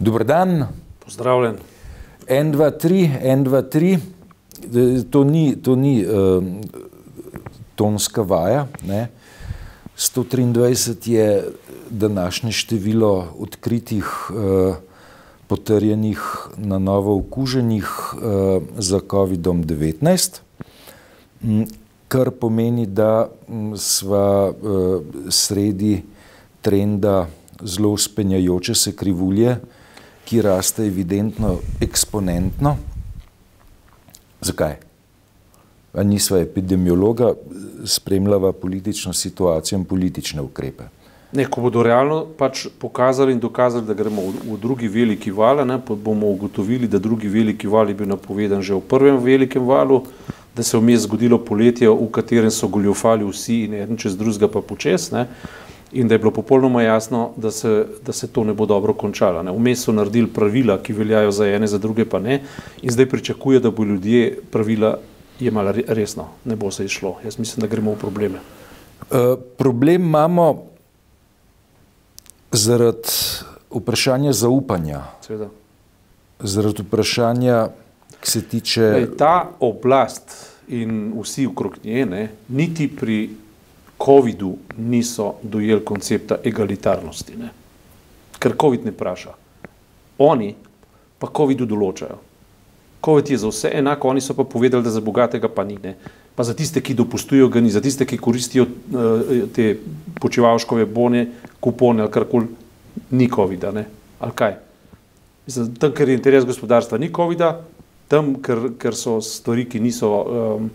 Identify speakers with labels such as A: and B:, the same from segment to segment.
A: Dober dan.
B: Pozdravljen.
A: En, dva, tri, en, dva, tri. E, to ni, to ni uh, tonska vaja. Ne? 123 je današnje število odkritih, uh, potrjenih, na novo okuženih uh, za COVID-19, kar pomeni, da smo uh, sredi trenda zelo spenjajoče se krivulje, ki raste evidentno eksponentno. Zakaj? A nisva epidemiologa, spremljava politično situacijo in politične ukrepe.
B: Ne, ko bodo realno pač pokazali in dokazali, da gremo v, v drugi veliki val, ne, bomo ugotovili, da drugi veliki val je bil napovedan že v prvem velikem valu, da se je vmes zgodilo poletje, v katerem so goljofali vsi in eden čez drugega pa počes. Ne in da je bilo popolnoma jasno, da se, da se to ne bo dobro končalo. Vmes so naredili pravila, ki veljajo za ene, za druge pa ne, in zdaj pričakuje, da bo ljudje pravila jemali resno. Ne bo se išlo. Jaz mislim, da gremo v probleme.
A: Uh, problem imamo zaradi vprašanja zaupanja.
B: Seveda.
A: Zaradi vprašanja, ki se tiče.
B: Lej, ta oblast in vsi okrog nje, ne, niti pri COVID-u niso dojeli koncepta egalitarnosti. Ne? Ker COVID ne vpraša. Oni pa COVID-u določajo. COVID je za vse enako, oni so pa povedali, da za bogatega pa ni. Ne? Pa za tiste, ki dopustujo ga ni, za tiste, ki koristijo uh, te počevalškove bone, kupone ali karkoli, ni COVID-a. Ali kaj? Mislim, tam, ker je interes gospodarstva, ni COVID-a, tam, ker, ker so stvari, ki niso um,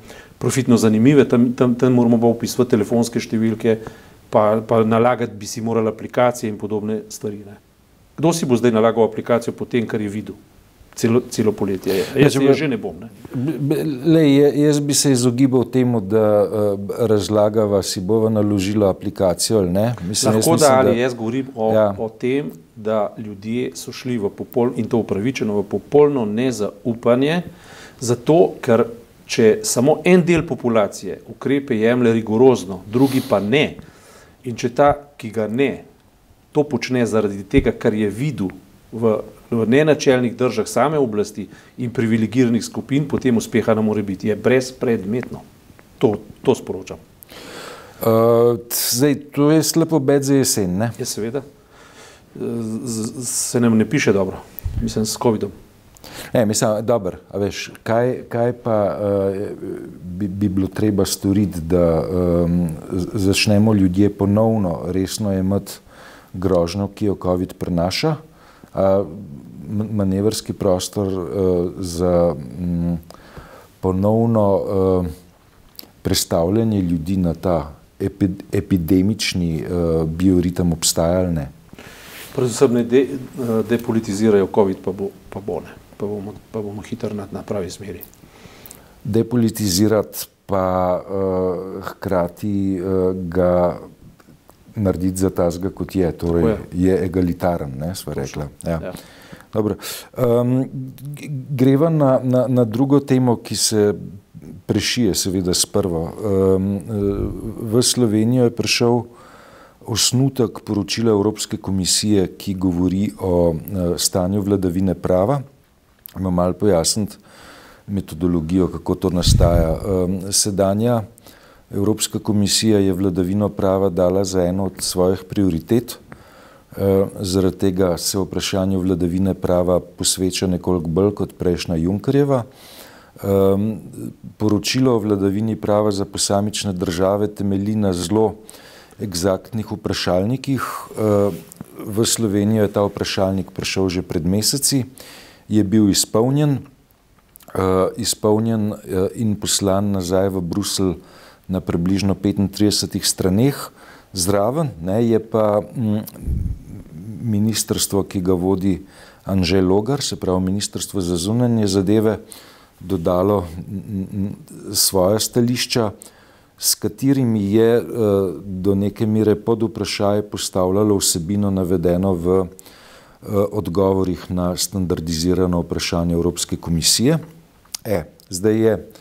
B: profitno zanimive, tam, tam, tam moramo pa upisati telefonske številke, pa, pa nalagati bi si morali aplikacije in podobne stvari. Ne. Kdo si bo zdaj nalagal aplikacijo po tem, kar je videl? Celo, celo poletje. Jaz, jaz že ne bom. Ne.
A: Lej, jaz bi se izogibal temu, da uh, razlagava si bova naložila aplikacijo ali ne.
B: Mislim, Lahko jaz mislim, da ali da, jaz govorim o, ja. o tem, da ljudje so šli v popolno in to upravičeno v popolno nezaupanje, zato ker če samo en del populacije ukrepe jemlje rigorozno, drugi pa ne, in če ta, ki ga ne, to počne zaradi tega, kar je videl v, v nenačelnih državah same oblasti in privilegiranih skupin, potem uspeha ne more biti, je brezpredmetno. To, to sporočam.
A: Uh, zdaj, to je slepo bed za jesen, ne?
B: Ja, seveda. Z, se nam ne piše dobro, mislim, s COVID-om.
A: Ne, mislim, dober, veš, kaj, kaj pa uh, bi, bi bilo treba storiti, da um, začnemo ljudje ponovno resno imeti grožnjo, ki jo COVID prenaša, uh, manevrski prostor uh, za um, ponovno uh, predstavljanje ljudi na ta epi, epidemični uh, bioritem obstajalne.
B: Predvsem ne de, depolitizirajo COVID, pa bo, pa bo ne pa bomo, pa bomo hitro na, na pravi smeri.
A: Depolitizirati, pa uh, hkrati uh, ga narediti za tazga, kot je, torej je. je egalitaren, ne sva rekla. Ja. Ja. Um, greva na, na, na drugo temo, ki se prešije, seveda, s prvo. Um, v Slovenijo je prišel osnutek poročila Evropske komisije, ki govori o stanju vladavine prava ima malo pojasniti metodologijo, kako to nastaja. Sedanja Evropska komisija je vladavino prava dala za eno od svojih prioritet, zaradi tega se vprašanju vladavine prava posveča nekoliko bolj kot prejšnja Junkerjeva. Poročilo o vladavini prava za posamične države temelji na zelo egzaktnih vprašalnikih. V Slovenijo je ta vprašalnik prišel že pred meseci je bil izpolnjen, uh, izpolnjen uh, in poslan nazaj v Bruselj na približno 35 straneh. Zraven ne, je pa mm, ministrstvo, ki ga vodi Anžel Logar, se pravi ministrstvo za zunanje zadeve, dodalo m, m, svoje stališča, s katerimi je uh, do neke mere pod vprašanje postavljalo vsebino navedeno v Eh, odgovorih na standardizirano vprašanje Evropske komisije. E, zdaj je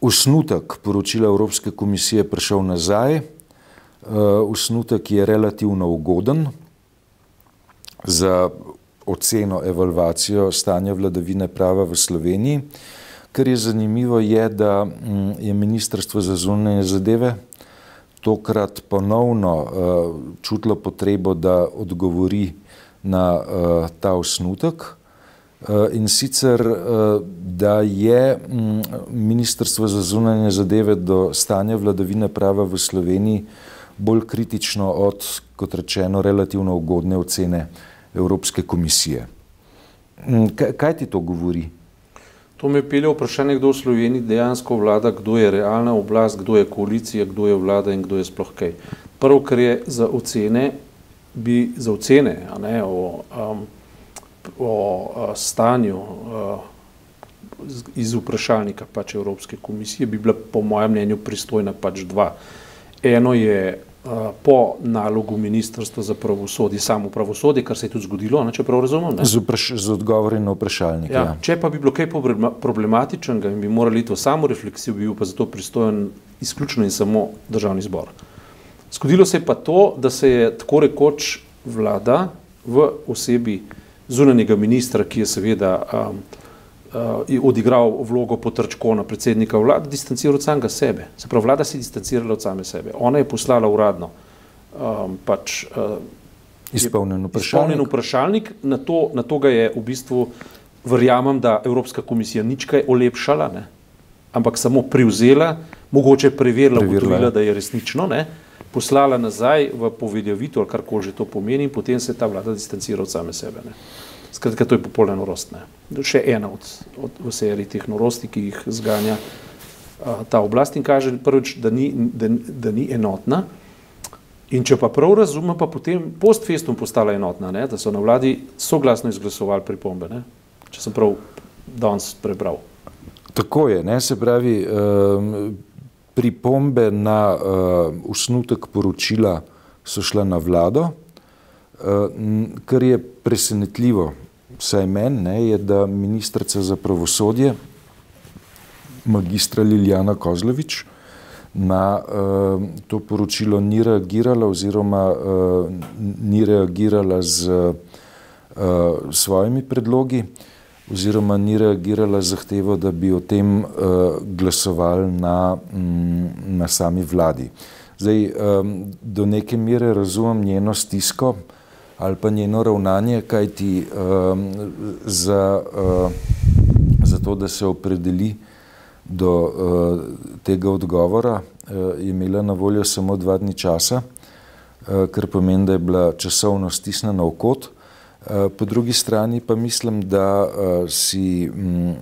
A: usnutek poročila Evropske komisije prišel nazaj. Eh, je relativno ugoden za oceno, evalvacijo stanja vladavine prava v Sloveniji. Kar je zanimivo, je, da mm, je Ministrstvo za zunanje zadeve tokrat ponovno uh, čutilo potrebo, da odgovori na uh, ta osnutek. Uh, in sicer, uh, da je um, Ministrstvo za zunanje zadeve do stanja vladavine prava v Sloveniji bolj kritično od, kot rečeno, relativno ugodne ocene Evropske komisije. Um, kaj, kaj ti to govori?
B: To me pelje vprašanje, kdo v Sloveniji dejansko vlada, kdo je realna oblast, kdo je koalicija, kdo je vlada in kdo je sploh kaj. Prvo, kar je za ocene, bi za ocene ne, o, um, o stanju uh, iz vprašalnika pač Evropske komisije, bi bila po mojem mnenju pristojna pač dva. Eno je po nalogu Ministrstva za pravosodje, samo pravosodje, kar se je tudi zgodilo, ne, če prav razumem.
A: Z, vpraš, z odgovori na vprašalnik.
B: Ja, ja. Če pa bi bilo kaj problematičnega in bi morali to samo refleksijo, bi bil pa zato pristojen izključno in samo državni zbor. Zgodilo se je pa to, da se je tako rekoč vlada v osebi zunanjega ministra, ki je seveda um, uh, odigral vlogo potrčkona predsednika vlade, distanciral od samega sebe. Se pravi, vlada se je distancirala od same sebe. Ona je poslala uradno um, pač, uh,
A: izpolnjen vprašalnik.
B: Izpolnjen vprašalnik. Na, to, na to ga je v bistvu, verjamem, da Evropska komisija nič kaj olepšala, ne? ampak samo privzela, mogoče preverila, ugotovila, da je resnično, ne? Poslala nazaj v povedjavito ali karkoli že to pomeni in potem se je ta vlada distancirala od same sebe. Ne? Skratka, to je popolnoma norost. Ne. Še ena od, od serij teh norosti, ki jih zganja a, ta oblast in kaže prvič, da ni, da, da ni enotna. In če pa prav razumem, pa potem post festum postala enotna, ne, da so na vladi soglasno izglasovali pripombe, ne, če sem prav danes prebral.
A: Tako je, ne, se pravi, um, pripombe na uh, usnutek poročila so šle na vlado, uh, kar je presenetljivo, vsaj meni, je, da ministrica za pravosodje, magistra Liljana Kozlovič, na uh, to poročilo ni reagirala oziroma uh, ni reagirala z uh, svojimi predlogi oziroma ni reagirala zahtevo, da bi o tem uh, glasovali na, um, na sami vladi. Zdaj, um, do neke mere razumem njeno stisko, ali pa njeno ravnanje, kajti um, za, uh, za to, da se opredeli do uh, tega odgovora, uh, je imela na voljo samo dva dni časa, uh, kar pomeni, da je bila časovno stisnjena v kot. Uh, po drugi strani pa mislim, da uh, si um,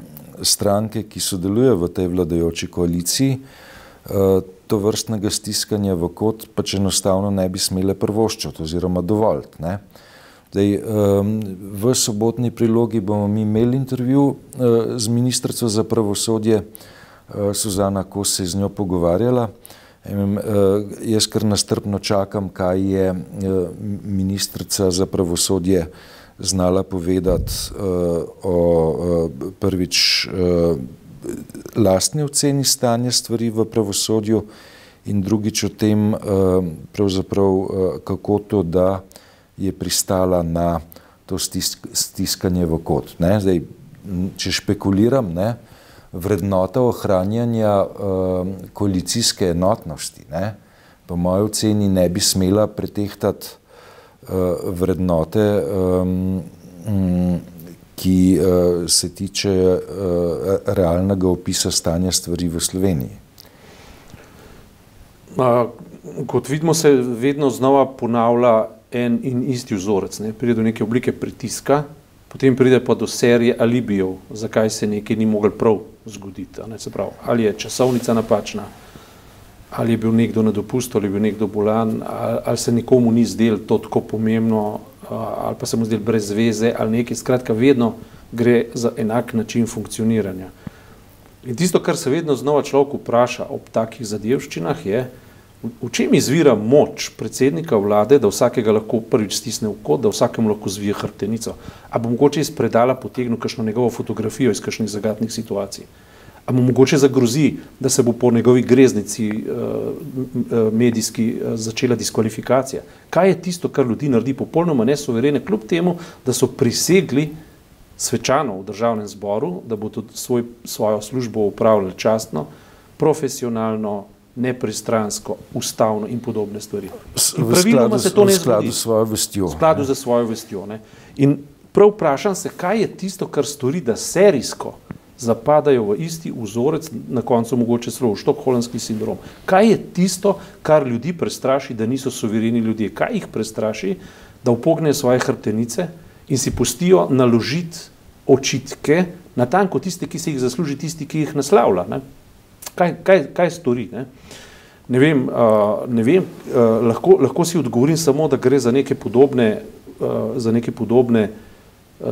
A: stranke, ki sodelujejo v tej vladajoči koaliciji, uh, to vrstnega stiskanja v kot pač enostavno ne bi smele prvoščati oziroma dovoljiti. Zdaj, v sobotni prilogi bomo mi imeli intervju eh, z ministrico za pravosodje, eh, Suzana, ko se je z njo pogovarjala. Eh, jaz kar nastrpno čakam, kaj je ministrica za pravosodje znala povedati o prvič lastni oceni stanja stvari v pravosodju in drugič o tem, eh, pravzaprav, eh, kako to, da je pristala na to stiskanje v kot. Ne? Zdaj, če špekuliram, ne? vrednota ohranjanja eh, koalicijske enotnosti, ne? po mojem oceni ne bi smela pretehtati vrednote ki uh, se tiče uh, realnega opisa stanja stvari v Sloveniji?
B: Kot vidimo, se vedno znova ponavlja en in isti vzorec. Ne? Pride do neke oblike pritiska, potem pride pa do serije alibijev, zakaj se nekaj ni moglo prav zgoditi. Pravi, ali je časovnica napačna, ali je bil nekdo na dopustu, ali je bil nekdo bolan, ali, ali se nekomu ni zdelo to tako pomembno, ali pa se mu zdelo brez veze ali nekaj. Skratka, vedno gre za enak način funkcioniranja. In tisto, kar se vedno znova človek vpraša ob takih zadevščinah, je, v čem izvira moč predsednika vlade, da vsakega lahko prvič stisne v kot, da vsakemu lahko zvije hrbtenico. A bo mogoče iz predala potegnil kakšno njegovo fotografijo iz kakšnih zagatnih situacij? A mu mogoče zagrozi, da se bo po njegovi greznici uh, medijski uh, začela diskvalifikacija. Kaj je tisto, kar ljudi naredi popolnoma nesoverene, kljub temu, da so prisegli svečano v državnem zboru, da bo tudi svoj, svojo službo upravljali častno, profesionalno, nepristransko, ustavno in podobne stvari. In
A: praviloma se to ne zgodi. V skladu s svojo vestjo.
B: V skladu za svojo vestjo. Ne. In prav vprašam se, kaj je tisto, kar stori, da serijsko zapadajo v isti vzorec, na koncu mogoče celo v štokholmski sindrom. Kaj je tisto, kar ljudi prestraši, da niso suvereni ljudje? Kaj jih prestraši, da upognejo svoje hrbtenice in si pustijo naložiti očitke na tanko tiste, ki se jih zasluži, tisti, ki jih naslavlja? Kaj, kaj, kaj stori? Ne? Ne vem, uh, ne vem uh, lahko, lahko si odgovorim samo, da gre za neke podobne, uh, za neke podobne uh,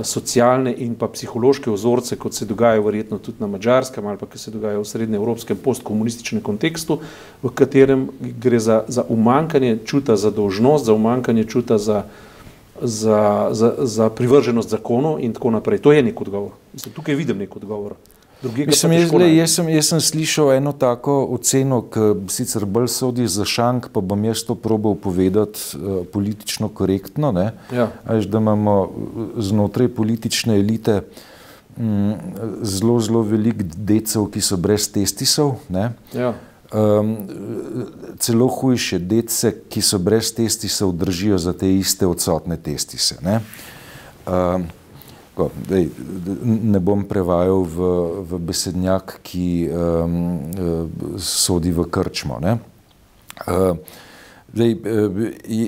B: socialne in pa psihološke ozorce, kot se dogajajo verjetno tudi na mačarskem ali pa ki se dogajajo v srednjeevropskem postkomunističnem kontekstu, v katerem gre za, za umankanje čuta za dolžnost, za umankanje čuta za, za, za, za privrženost zakonu in tako naprej. To je nek odgovor. Mislim, tukaj vidim nek odgovor.
A: Mislim, jaz, le, jaz, sem, jaz sem slišal eno tako oceno, ki sicer bolj sodi za šank, pa bom jaz to probal povedati uh, politično korektno. Ja. Až, da imamo eh, znotraj politične elite um, zelo, zelo veliko decev, ki so brez testisov. Ja. Um, celo hujše, dece, ki so brez testisov, držijo za te iste odsotne testise. Um, tako, dej, ne bom prevajal v, v besednjak, ki um, sodi v krčmo. Uh, dej,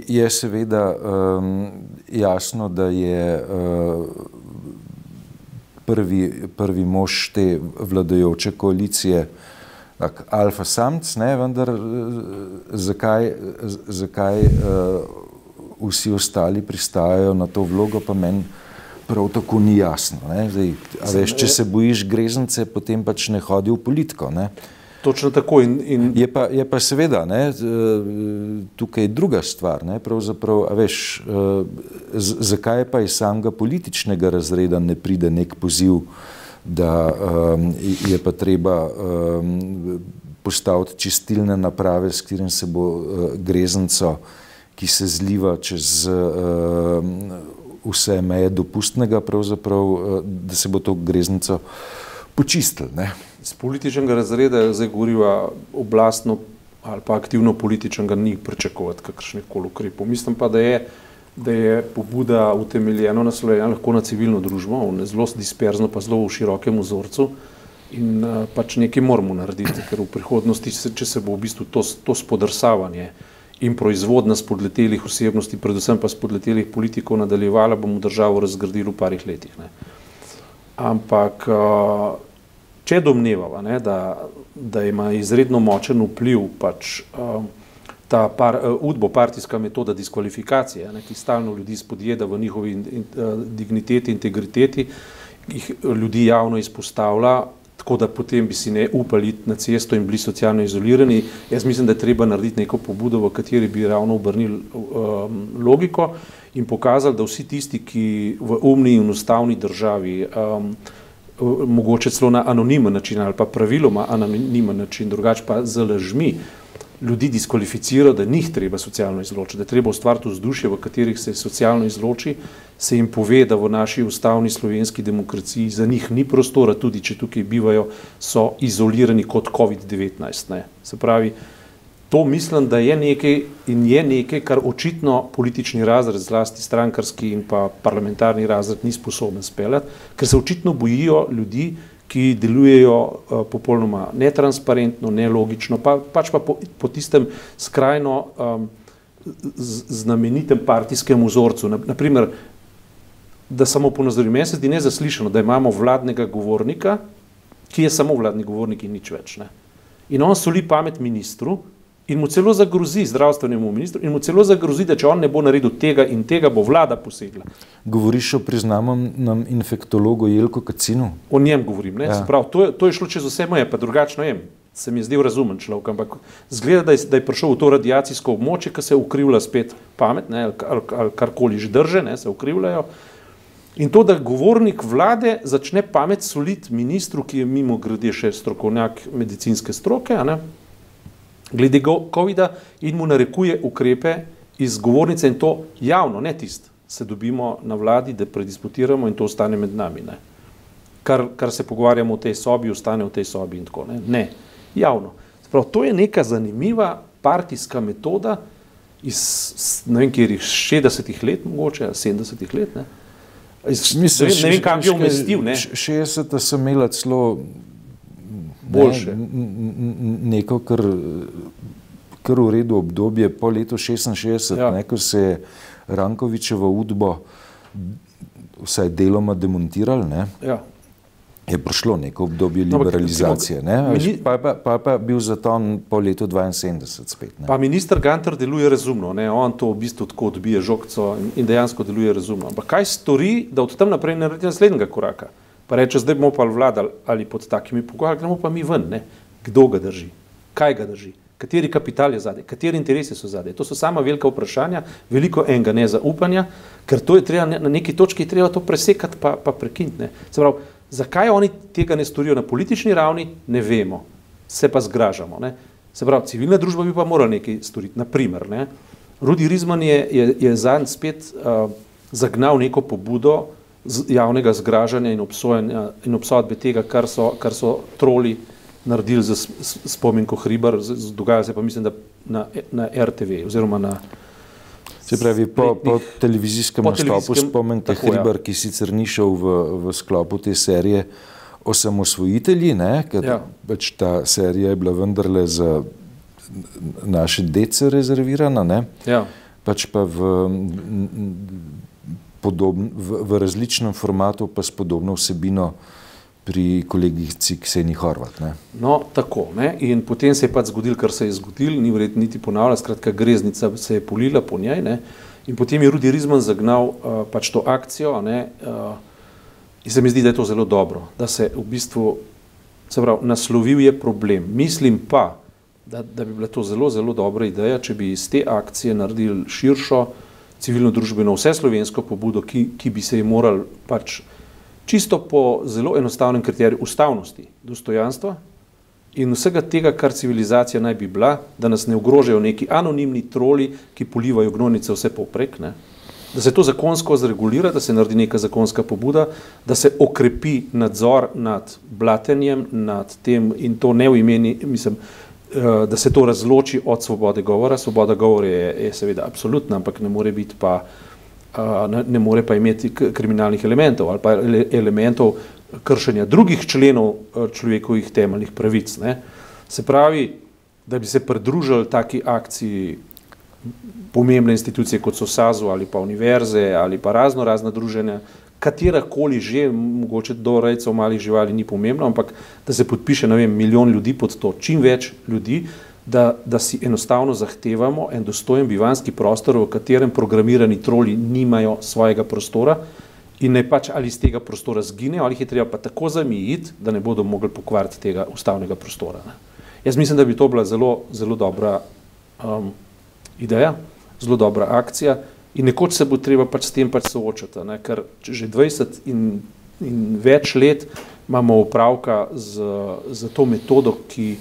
A: je seveda um, jasno, da je uh, prvi, prvi mož te vladajoče koalicije tak, alfa samc, ne, vendar zakaj, zakaj uh, vsi ostali pristajajo na to vlogo, pa meni prav tako ni jasno. Zdaj, veš, če se bojiš greznice, potem pač ne hodi v politiko. Ne?
B: Točno tako. In, in...
A: Je, pa, je pa seveda ne, tukaj druga stvar. Ne, veš, zakaj pa iz samega političnega razreda ne pride nek poziv, da um, je pa treba um, postaviti čistilne naprave, s katerim se bo uh, greznico, ki se zliva čez. Uh, vse meje dopustnega, eh, da se bo to greznico počistil. Ne?
B: Z političnega razreda zdaj govoriva oblastno ali pa aktivno političnega ni pričakovati kakršnih koli ukrepov. Mislim pa, da je, da je pobuda utemeljeno naslovljena lahko na civilno družbo, zelo disperzno, pa zelo v širokem vzorcu. In uh, pač nekaj moramo narediti, ker v prihodnosti, če se bo v bistvu to, to spodrsavanje uh, in proizvodna spodletelih osebnosti, predvsem pa spodletelih politikov nadaljevala, bomo državo razgradili v parih letih. Ne. Ampak, če domnevava, ne, da, da ima izredno močen vpliv pač, ta par, udbo partijska metoda diskvalifikacije, ne, ki stalno ljudi spodjeda v njihovi in, in, digniteti, integriteti, jih ljudi javno izpostavlja, tako da potem bi si ne upali na cesto in bili socialno izolirani. Jaz mislim, da je treba narediti neko pobudo, v kateri bi ravno obrnili um, logiko in pokazali, da vsi tisti, ki v umni in ustavni državi, um, mogoče celo na anonimen način ali pa praviloma anonimen način, drugače pa z lažmi, ljudi diskvalificira, da njih treba socialno izločiti, da treba ustvariti vzdušje, v katerih se socialno izloči, se jim pove, da v naši ustavni slovenski demokraciji za njih ni prostora, tudi če tukaj bivajo, so izolirani kot COVID-19. Se pravi, to mislim, da je nekaj in je nekaj, kar očitno politični razred, zlasti strankarski in pa parlamentarni razred ni sposoben speljati, ker se očitno bojijo ljudi, ki delujejo uh, popolnoma netransparentno, nelogično, pa, pač pa po, po tistem skrajno um, znamenitem partijskem vzorcu. Naprimer, da samo ponazorim, meni se zdi nezaslišano, da imamo vladnega govornika, ki je samo vladni govornik in nič več. Ne? In on soli pamet ministru, in mu celo zagrozi zdravstvenemu ministru, in mu celo zagrozi, da če on ne bo naredil tega in tega, bo vlada posegla.
A: Govoriš o priznanem infektologu Jelko Kacinu?
B: O njem govorim. Ja. Sprav, to, je, to je šlo čez vse moje, pa drugačno jem. Se mi je zdel razumen človek, ampak zgleda, da je, da je prišel v to radiacijsko območje, ki se ukrivlja spet pamet, ne, ali, ali, ali karkoli že drže, ne, se ukrivljajo. In to, da govornik vlade začne pamet soliti ministru, ki je mimo grede še strokovnjak medicinske stroke, ne, glede COVID-a in mu narekuje ukrepe iz govornice in to javno, ne tist, se dobimo na vladi, da predisputiramo in to ostane med nami. Ne. Kar, kar se pogovarjamo v tej sobi, ostane v tej sobi in tako. Ne, ne javno. Sprav, to je neka zanimiva partijska metoda iz ne vem, kjer 60-ih let, mogoče 70-ih let. Ne.
A: Mislim,
B: ne vem, kam bi umestil.
A: 60 sem imela celo
B: boljše.
A: Ne, neko, kar, kar v redu obdobje po letu 66, ja. ne, ko se je Rankovičevo udbo vsaj deloma demontiral. Ne.
B: Ja
A: je prišlo neko obdobje no, liberalizacije. Ne? Mini... Pa, pa, pa, pa bil zaton po letu 72 spet. Ne?
B: Pa minister Gantar deluje razumno, ne? on to v bistvu tako odbije žogco in dejansko deluje razumno. Ampak kaj stori, da od tam naprej naredi naslednjega koraka? Pa reče, zdaj bomo pa vladali ali pod takimi pogoji, gremo pa mi ven. Ne? Kdo ga drži? Kaj ga drži? Kateri kapital je zadej, kateri interesi so zadej. To so sama velika vprašanja, veliko enega nezaupanja, ker to je treba na neki točki treba to presekati pa, pa prekiniti. Se pravi, Zakaj oni tega ne storijo na politični ravni, ne vemo, se pa zgražamo. Ne? Se pravi, civilna družba bi pa morala nekaj storiti. Naprimer, ne? Rudi Rizman je, je, je zanj spet uh, zagnal neko pobudo javnega zgražanja in, in obsodbe tega, kar so, kar so troli naredili za spominko Hribar, dogaja se pa mislim, da na, na RTV oziroma na
A: Se pravi, po, po televizijskem nastopu spomenite Hribar, ja. ki sicer ni šel v, v sklopu te serije Osamosvojitelji, ne, ker ja. pač ta serija je bila vendarle za naše dece rezervirana, ne,
B: ja.
A: pač pa v, podobn, v, v različnem formatu pa s podobno vsebino pri kolegici Kseni Horvat. Ne?
B: No, tako. Ne? In potem se je pač zgodil, kar se je zgodil, ni vredno niti ponavljati, skratka, greznica se je polila po njej. Ne? In potem je Rudi Rizman zagnal uh, pač to akcijo. Uh, in se mi zdi, da je to zelo dobro, da se v bistvu, se pravi, naslovil je problem. Mislim pa, da, da bi bila to zelo, zelo dobra ideja, če bi iz te akcije naredili širšo civilno družbeno vse slovensko pobudo, ki, ki bi se je moral pač čisto po zelo enostavnem kriteriju ustavnosti, dostojanstva in vsega tega, kar civilizacija naj bi bila, da nas ne ogrožajo neki anonimni troli, ki polivajo gnojnice vse poprek, ne? da se to zakonsko zregulira, da se naredi neka zakonska pobuda, da se okrepi nadzor nad blatenjem, nad tem in to ne v imeni, mislim, da se to razloči od svobode govora. Svoboda govora je, je seveda absolutna, ampak ne more biti pa uh, ne, more pa imeti kriminalnih elementov ali pa elementov kršenja drugih členov človekovih temeljnih pravic. Ne. Se pravi, da bi se pridružili taki akciji pomembne institucije, kot so SAZU ali pa univerze ali pa razno razna druženja, katerakoli že, mogoče do rejcev malih živali ni pomembno, ampak da se podpiše, vem, milijon ljudi pod to, čim več ljudi, da, da si enostavno zahtevamo en dostojen bivanski prostor, v katerem programirani troli nimajo svojega prostora in ne pač ali iz tega prostora zginejo, ali jih je treba pa tako zamijiti, da ne bodo mogli pokvariti tega ustavnega prostora. Ne. Jaz mislim, da bi to bila zelo, zelo dobra um, ideja, zelo dobra akcija in nekoč se bo treba pač s tem pač soočati, ne, ker že 20 in, in več let imamo upravka z, z to metodo, ki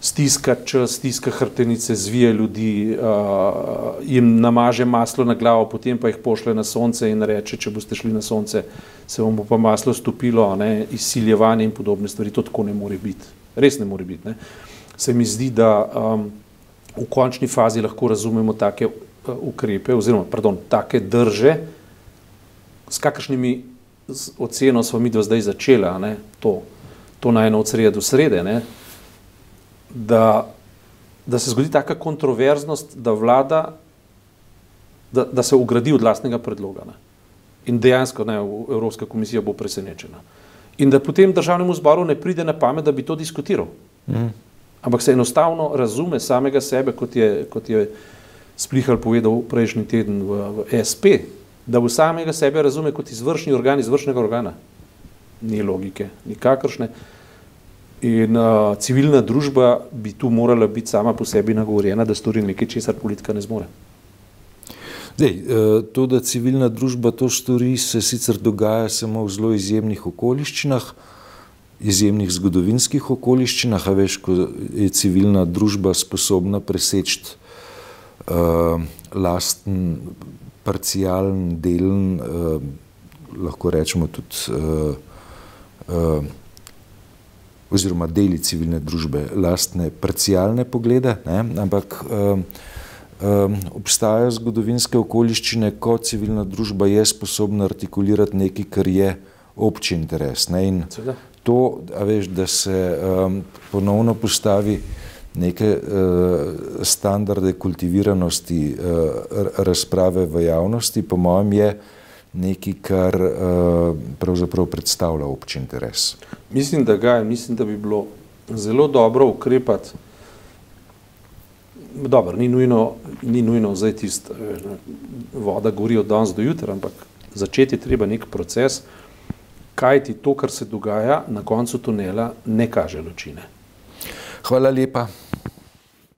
B: stiska čas, stiska hrbtenice, zvije ljudi, uh, jim namaže maslo na glavo, potem pa jih pošle na sonce in reče, če boste šli na sonce, se vam bo pa maslo stopilo, ne, izsiljevanje in podobne stvari. To tako ne more biti. Res ne more biti. Ne. Se mi zdi, da um, v končni fazi lahko razumemo take ukrepe oziroma, pardon, take drže, s kakršnimi oceno smo mi do zdaj začela, ne, to, to na eno od srede do srede, ne, da, da se zgodi taka kontroverznost, da vlada, da, da se ugradi od lastnega predloga. Ne. In dejansko ne, Evropska komisija bo presenečena. In da potem državnemu zboru ne pride na pamet, da bi to diskutiral. Mm. Ampak se enostavno razume samega sebe, kot je, kot je Splihal povedal prejšnji teden v, v SP, da v samega sebe razume kot izvršni organ izvršnega organa. Ni logike, nikakršne. In uh, civilna družba bi tu morala biti sama po sebi nagovorjena, da stori nekaj, česar politika ne zmore.
A: Dej, to, da civilna družba to stori, se sicer dogaja samo v zelo izjemnih okoliščinah, izjemnih zgodovinskih okoliščinah, a veš, ko je civilna družba sposobna preseči uh, lasten, parcijalen, delen, uh, lahko rečemo tudi, uh, uh, oziroma deli civilne družbe, lastne, parcijalne poglede, ne? ampak uh, um, obstajajo zgodovinske okoliščine, ko civilna družba je sposobna artikulirati nekaj, kar je obči interes. Ne? In to, veš, da se um, ponovno postavi neke uh, standarde kultiviranosti uh, razprave v javnosti, po mojem, je nekaj, kar uh, pravzaprav predstavlja obči interes.
B: Mislim, da ga je, mislim, da bi bilo zelo dobro ukrepati dobro, ni nujno, ni nujno zdaj tisto, voda gori od danes do jutra, ampak začeti je treba nek proces, kaj ti to, kar se dogaja na koncu tunela, ne kaže lučine.
A: Hvala lepa.